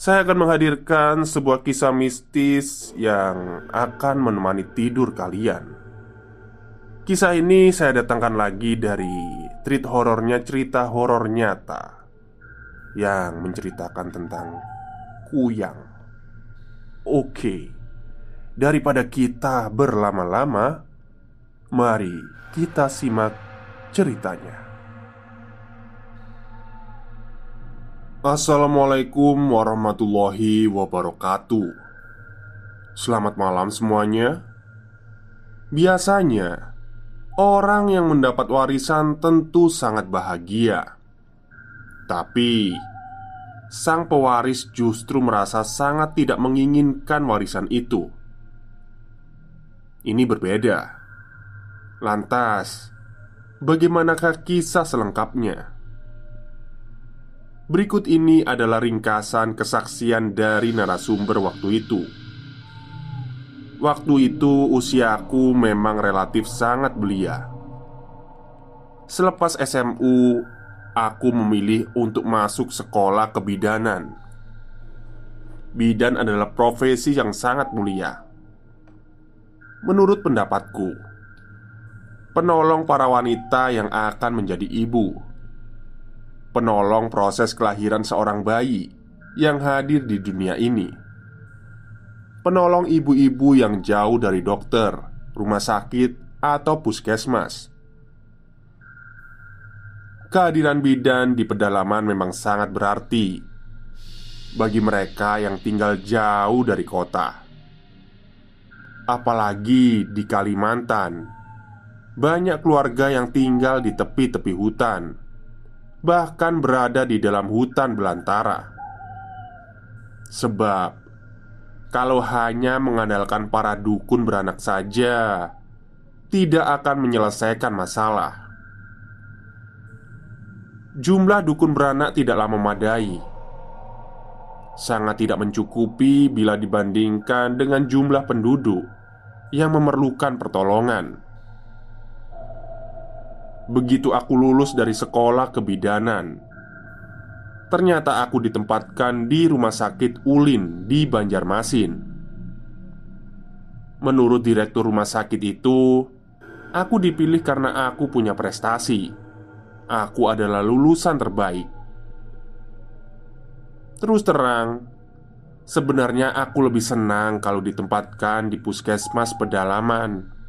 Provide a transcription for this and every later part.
saya akan menghadirkan sebuah kisah mistis yang akan menemani tidur kalian. Kisah ini saya datangkan lagi dari treat horornya cerita horor nyata yang menceritakan tentang kuyang. Oke, daripada kita berlama-lama, mari kita simak ceritanya. Assalamualaikum warahmatullahi wabarakatuh. Selamat malam semuanya. Biasanya, orang yang mendapat warisan tentu sangat bahagia, tapi sang pewaris justru merasa sangat tidak menginginkan warisan itu. Ini berbeda. Lantas, bagaimanakah kisah selengkapnya? Berikut ini adalah ringkasan kesaksian dari narasumber waktu itu. Waktu itu usiaku memang relatif sangat belia. Selepas SMU, aku memilih untuk masuk sekolah kebidanan. Bidan adalah profesi yang sangat mulia. Menurut pendapatku, penolong para wanita yang akan menjadi ibu penolong proses kelahiran seorang bayi yang hadir di dunia ini. Penolong ibu-ibu yang jauh dari dokter, rumah sakit, atau puskesmas. Kehadiran bidan di pedalaman memang sangat berarti bagi mereka yang tinggal jauh dari kota. Apalagi di Kalimantan, banyak keluarga yang tinggal di tepi-tepi hutan bahkan berada di dalam hutan belantara. Sebab, kalau hanya mengandalkan para dukun beranak saja, tidak akan menyelesaikan masalah. Jumlah dukun beranak tidaklah memadai, sangat tidak mencukupi bila dibandingkan dengan jumlah penduduk yang memerlukan pertolongan. Begitu aku lulus dari sekolah kebidanan Ternyata aku ditempatkan di rumah sakit Ulin di Banjarmasin. Menurut direktur rumah sakit itu Aku dipilih karena aku punya prestasi. Aku adalah lulusan terbaik. Terus terang Sebenarnya aku lebih senang kalau ditempatkan di puskesmas pedalaman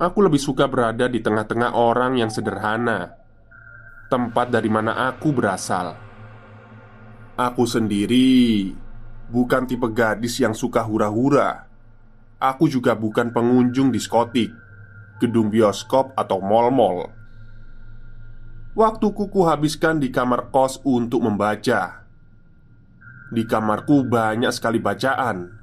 Aku lebih suka berada di tengah-tengah orang yang sederhana, tempat dari mana aku berasal. Aku sendiri bukan tipe gadis yang suka hura-hura. Aku juga bukan pengunjung diskotik, gedung bioskop, atau mall-mall. Waktuku kuhabiskan di kamar kos untuk membaca. Di kamarku banyak sekali bacaan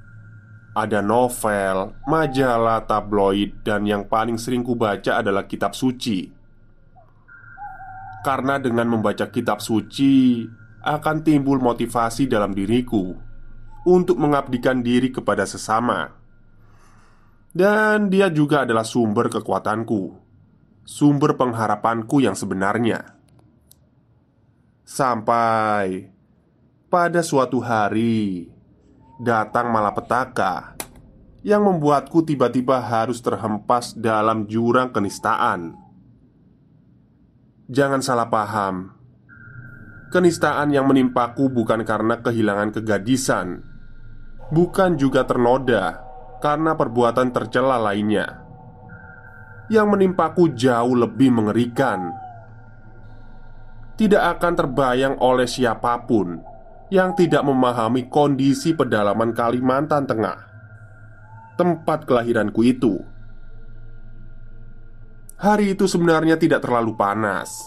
ada novel, majalah, tabloid, dan yang paling sering kubaca adalah kitab suci. Karena dengan membaca kitab suci akan timbul motivasi dalam diriku untuk mengabdikan diri kepada sesama. Dan dia juga adalah sumber kekuatanku, sumber pengharapanku yang sebenarnya. Sampai pada suatu hari datang malapetaka yang membuatku tiba-tiba harus terhempas dalam jurang kenistaan. Jangan salah paham, kenistaan yang menimpaku bukan karena kehilangan kegadisan, bukan juga ternoda karena perbuatan tercela lainnya. Yang menimpaku jauh lebih mengerikan. Tidak akan terbayang oleh siapa pun yang tidak memahami kondisi pedalaman Kalimantan Tengah, tempat kelahiranku itu. Hari itu sebenarnya tidak terlalu panas,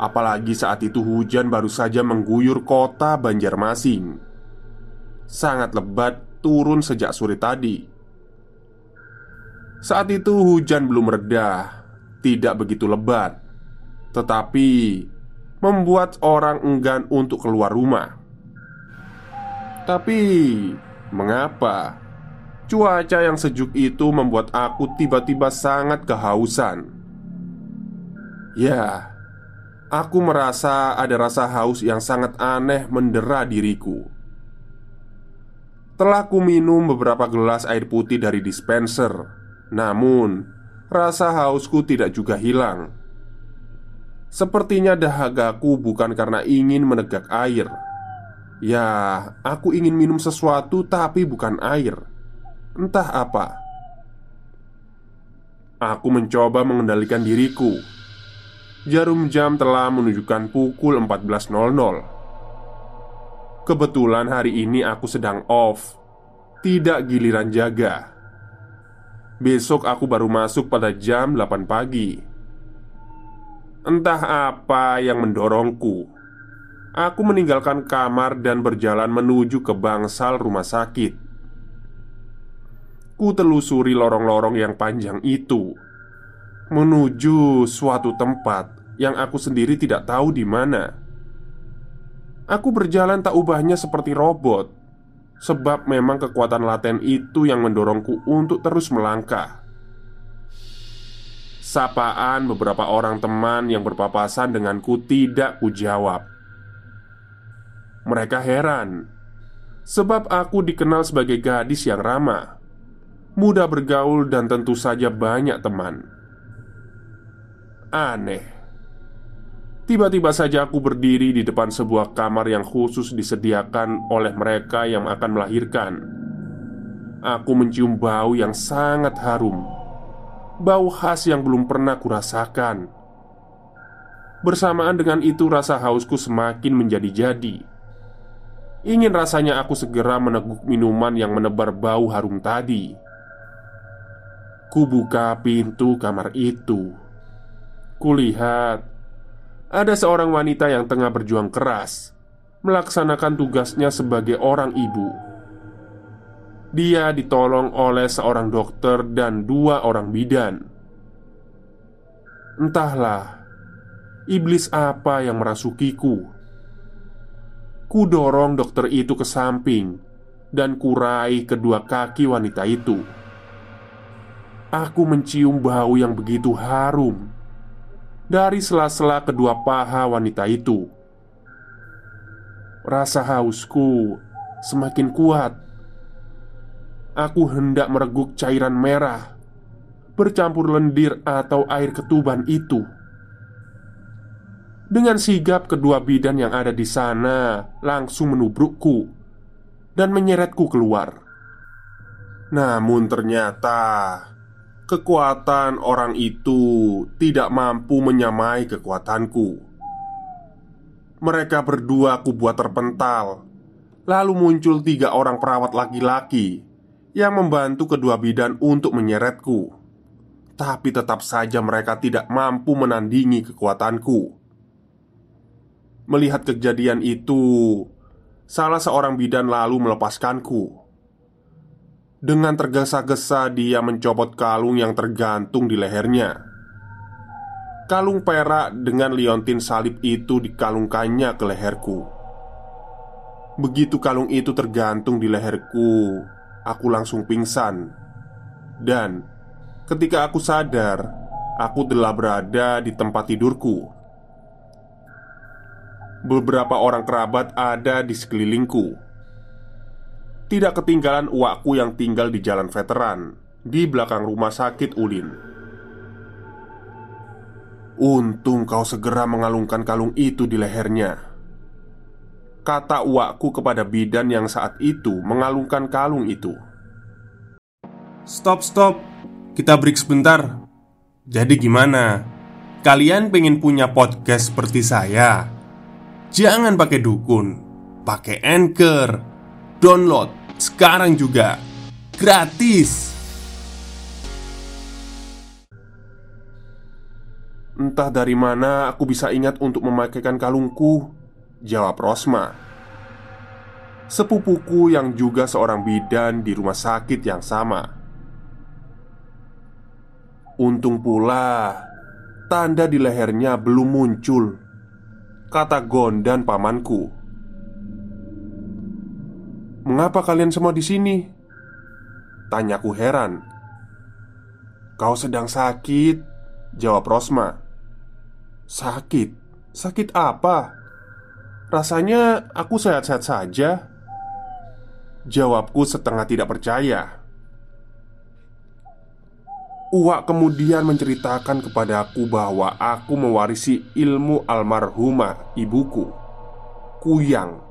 apalagi saat itu hujan baru saja mengguyur kota Banjarmasin. Sangat lebat turun sejak sore tadi. Saat itu hujan belum reda, tidak begitu lebat, tetapi membuat orang enggan untuk keluar rumah. Tapi, mengapa cuaca yang sejuk itu membuat aku tiba-tiba sangat kehausan? Ya, aku merasa ada rasa haus yang sangat aneh mendera diriku. Telah ku minum beberapa gelas air putih dari dispenser, namun rasa hausku tidak juga hilang. Sepertinya dahagaku bukan karena ingin menegak air. Ya, aku ingin minum sesuatu, tapi bukan air. Entah apa. Aku mencoba mengendalikan diriku. Jarum jam telah menunjukkan pukul 14.00. Kebetulan hari ini aku sedang off, tidak giliran jaga. Besok aku baru masuk pada jam 8 pagi. Entah apa yang mendorongku. Aku meninggalkan kamar dan berjalan menuju ke bangsal rumah sakit. Ku telusuri lorong-lorong yang panjang itu menuju suatu tempat yang aku sendiri tidak tahu di mana. Aku berjalan tak ubahnya seperti robot, sebab memang kekuatan laten itu yang mendorongku untuk terus melangkah. Sapaan beberapa orang teman yang berpapasan denganku tidak kujawab. Mereka heran sebab aku dikenal sebagai gadis yang ramah, mudah bergaul, dan tentu saja banyak teman. Aneh, tiba-tiba saja aku berdiri di depan sebuah kamar yang khusus disediakan oleh mereka yang akan melahirkan. Aku mencium bau yang sangat harum bau khas yang belum pernah kurasakan. Bersamaan dengan itu, rasa hausku semakin menjadi-jadi. Ingin rasanya aku segera meneguk minuman yang menebar bau harum tadi. Kubuka pintu kamar itu. Kulihat ada seorang wanita yang tengah berjuang keras melaksanakan tugasnya sebagai orang ibu. Dia ditolong oleh seorang dokter dan dua orang bidan. Entahlah, iblis apa yang merasukiku. Ku dorong dokter itu ke samping dan kurai kedua kaki wanita itu. Aku mencium bau yang begitu harum dari sela-sela kedua paha wanita itu. Rasa hausku semakin kuat Aku hendak mereguk cairan merah Bercampur lendir atau air ketuban itu. Dengan sigap kedua bidan yang ada di sana Langsung menubrukku Dan menyeretku keluar. Namun ternyata Kekuatan orang itu tidak mampu menyamai kekuatanku. Mereka berdua aku buat terpental Lalu muncul tiga orang perawat laki-laki yang membantu kedua bidan untuk menyeretku. Tapi tetap saja mereka tidak mampu menandingi kekuatanku. Melihat kejadian itu, salah seorang bidan lalu melepaskanku. Dengan tergesa-gesa, dia mencopot kalung yang tergantung di lehernya. Kalung perak dengan liontin salib itu dikalungkannya ke leherku. Begitu kalung itu tergantung di leherku, aku langsung pingsan. Dan ketika aku sadar, aku telah berada di tempat tidurku. Beberapa orang kerabat ada di sekelilingku. Tidak ketinggalan uakku yang tinggal di jalan veteran di belakang rumah sakit Ulin. Untung kau segera mengalungkan kalung itu di lehernya Kata uakku kepada bidan yang saat itu mengalungkan kalung itu. Stop, stop. Kita break sebentar. Jadi gimana? Kalian pengen punya podcast seperti saya? Jangan pakai dukun. Pakai anchor. Download sekarang juga. Gratis. Entah dari mana aku bisa ingat untuk memakaikan kalungku Jawab Rosma Sepupuku yang juga seorang bidan di rumah sakit yang sama Untung pula Tanda di lehernya belum muncul Kata Gondan pamanku Mengapa kalian semua di sini? Tanyaku heran Kau sedang sakit Jawab Rosma Sakit? Sakit apa? Rasanya aku sehat-sehat saja. Jawabku setengah tidak percaya. Uwak kemudian menceritakan kepadaku bahwa aku mewarisi ilmu almarhumah ibuku Kuyang.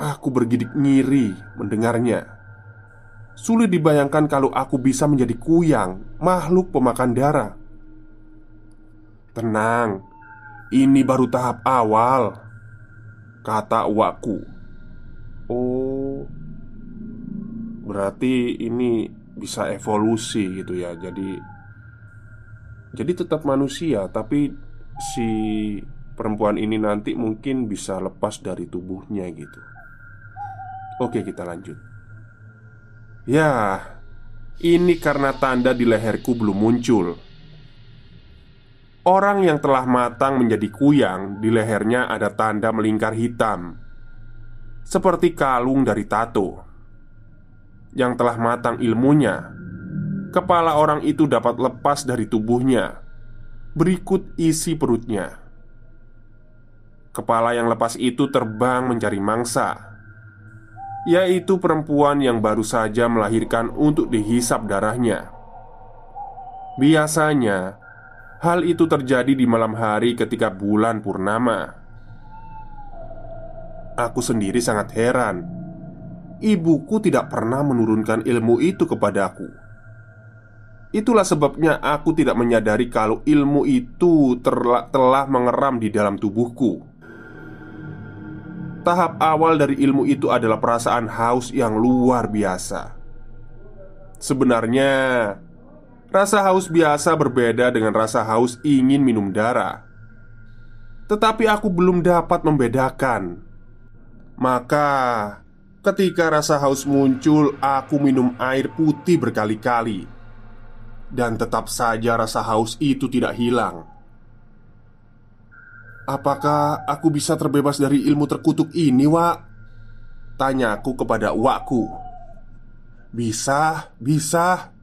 Aku bergidik ngiri mendengarnya. Sulit dibayangkan kalau aku bisa menjadi kuyang Makhluk pemakan darah. Tenang, ini baru tahap awal Kata uakku Oh Berarti ini bisa evolusi gitu ya. Jadi Jadi tetap manusia Tapi si perempuan ini nanti mungkin bisa lepas dari tubuhnya gitu. Oke kita lanjut. Ya Ini karena tanda di leherku belum muncul Orang yang telah matang menjadi kuyang Di lehernya ada tanda melingkar hitam. Seperti kalung dari tato Yang telah matang ilmunya Kepala orang itu dapat lepas dari tubuhnya. Berikut isi perutnya. Kepala yang lepas itu terbang mencari mangsa Yaitu perempuan yang baru saja melahirkan untuk dihisap darahnya. Biasanya Hal itu terjadi di malam hari ketika bulan purnama. Aku sendiri sangat heran. Ibuku tidak pernah menurunkan ilmu itu kepadaku. Itulah sebabnya aku tidak menyadari kalau ilmu itu telah mengeram di dalam tubuhku. Tahap awal dari ilmu itu adalah perasaan haus yang luar biasa. Sebenarnya, Rasa haus biasa berbeda dengan rasa haus ingin minum darah. Tetapi aku belum dapat membedakan. Maka, ketika rasa haus muncul, aku minum air putih berkali-kali, dan tetap saja rasa haus itu tidak hilang. Apakah aku bisa terbebas dari ilmu terkutuk ini, Wak? Tanyaku kepada Wakku. Bisa, bisa.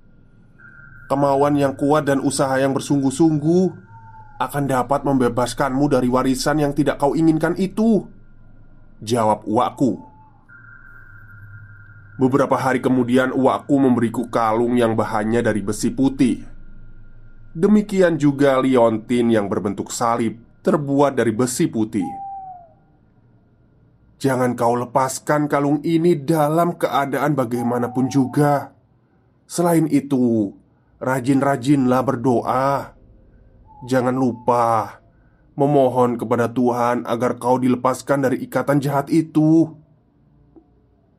Kemauan yang kuat dan usaha yang bersungguh-sungguh akan dapat membebaskanmu dari warisan yang tidak kau inginkan itu. Jawab uakku. Beberapa hari kemudian uakku memberiku kalung yang bahannya dari besi putih. Demikian juga liontin yang berbentuk salib terbuat dari besi putih. Jangan kau lepaskan kalung ini dalam keadaan bagaimanapun juga. Selain itu, Rajin-rajinlah berdoa. Jangan lupa memohon kepada Tuhan agar kau dilepaskan dari ikatan jahat itu.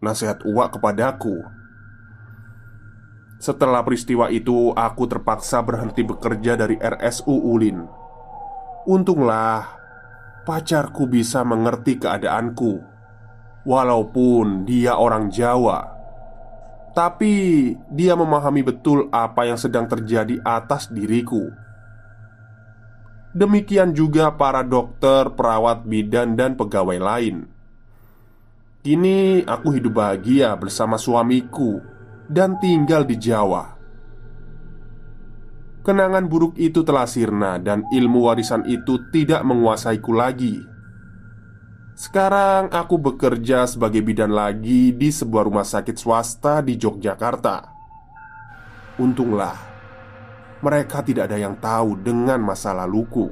Nasihat Uwak kepadaku. Setelah peristiwa itu, aku terpaksa berhenti bekerja dari RSU Ulin. Untunglah pacarku bisa mengerti keadaanku, walaupun dia orang Jawa. Tapi dia memahami betul apa yang sedang terjadi atas diriku. Demikian juga para dokter, perawat, bidan, dan pegawai lain. Kini aku hidup bahagia bersama suamiku dan tinggal di Jawa. Kenangan buruk itu telah sirna, dan ilmu warisan itu tidak menguasaiku lagi. Sekarang aku bekerja sebagai bidan lagi di sebuah rumah sakit swasta di Yogyakarta. Untunglah mereka tidak ada yang tahu dengan masa laluku.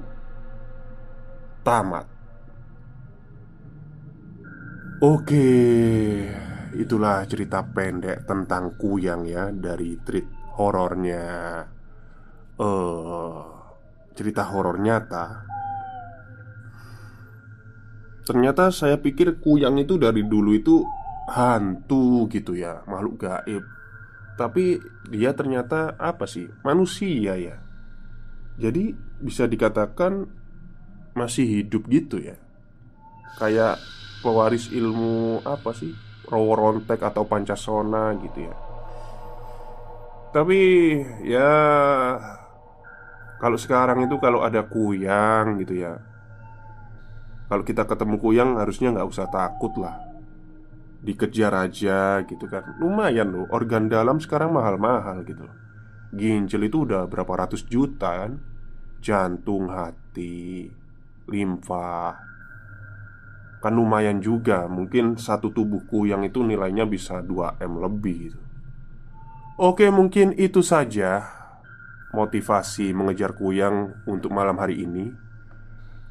Tamat. Oke, itulah cerita pendek tentang Kuyang ya dari treat horornya. Eh, uh, cerita horor nyata. Ternyata saya pikir Kuyang itu dari dulu itu hantu gitu ya, makhluk gaib. Tapi dia ternyata apa sih? Manusia ya Jadi bisa dikatakan masih hidup gitu ya Kayak pewaris ilmu apa sih? Roworontek atau Pancasona gitu ya Tapi ya Kalau sekarang itu kalau ada kuyang gitu ya Kalau kita ketemu kuyang harusnya nggak usah takut lah. Dikejar aja gitu kan. Lumayan loh, organ dalam sekarang mahal-mahal gitu Ginjal itu udah berapa ratus juta kan? Jantung, hati, limfa Kan lumayan juga Mungkin satu tubuhku yang itu nilainya bisa 2M lebih gitu. Oke mungkin itu saja Motivasi mengejar kuyang untuk malam hari ini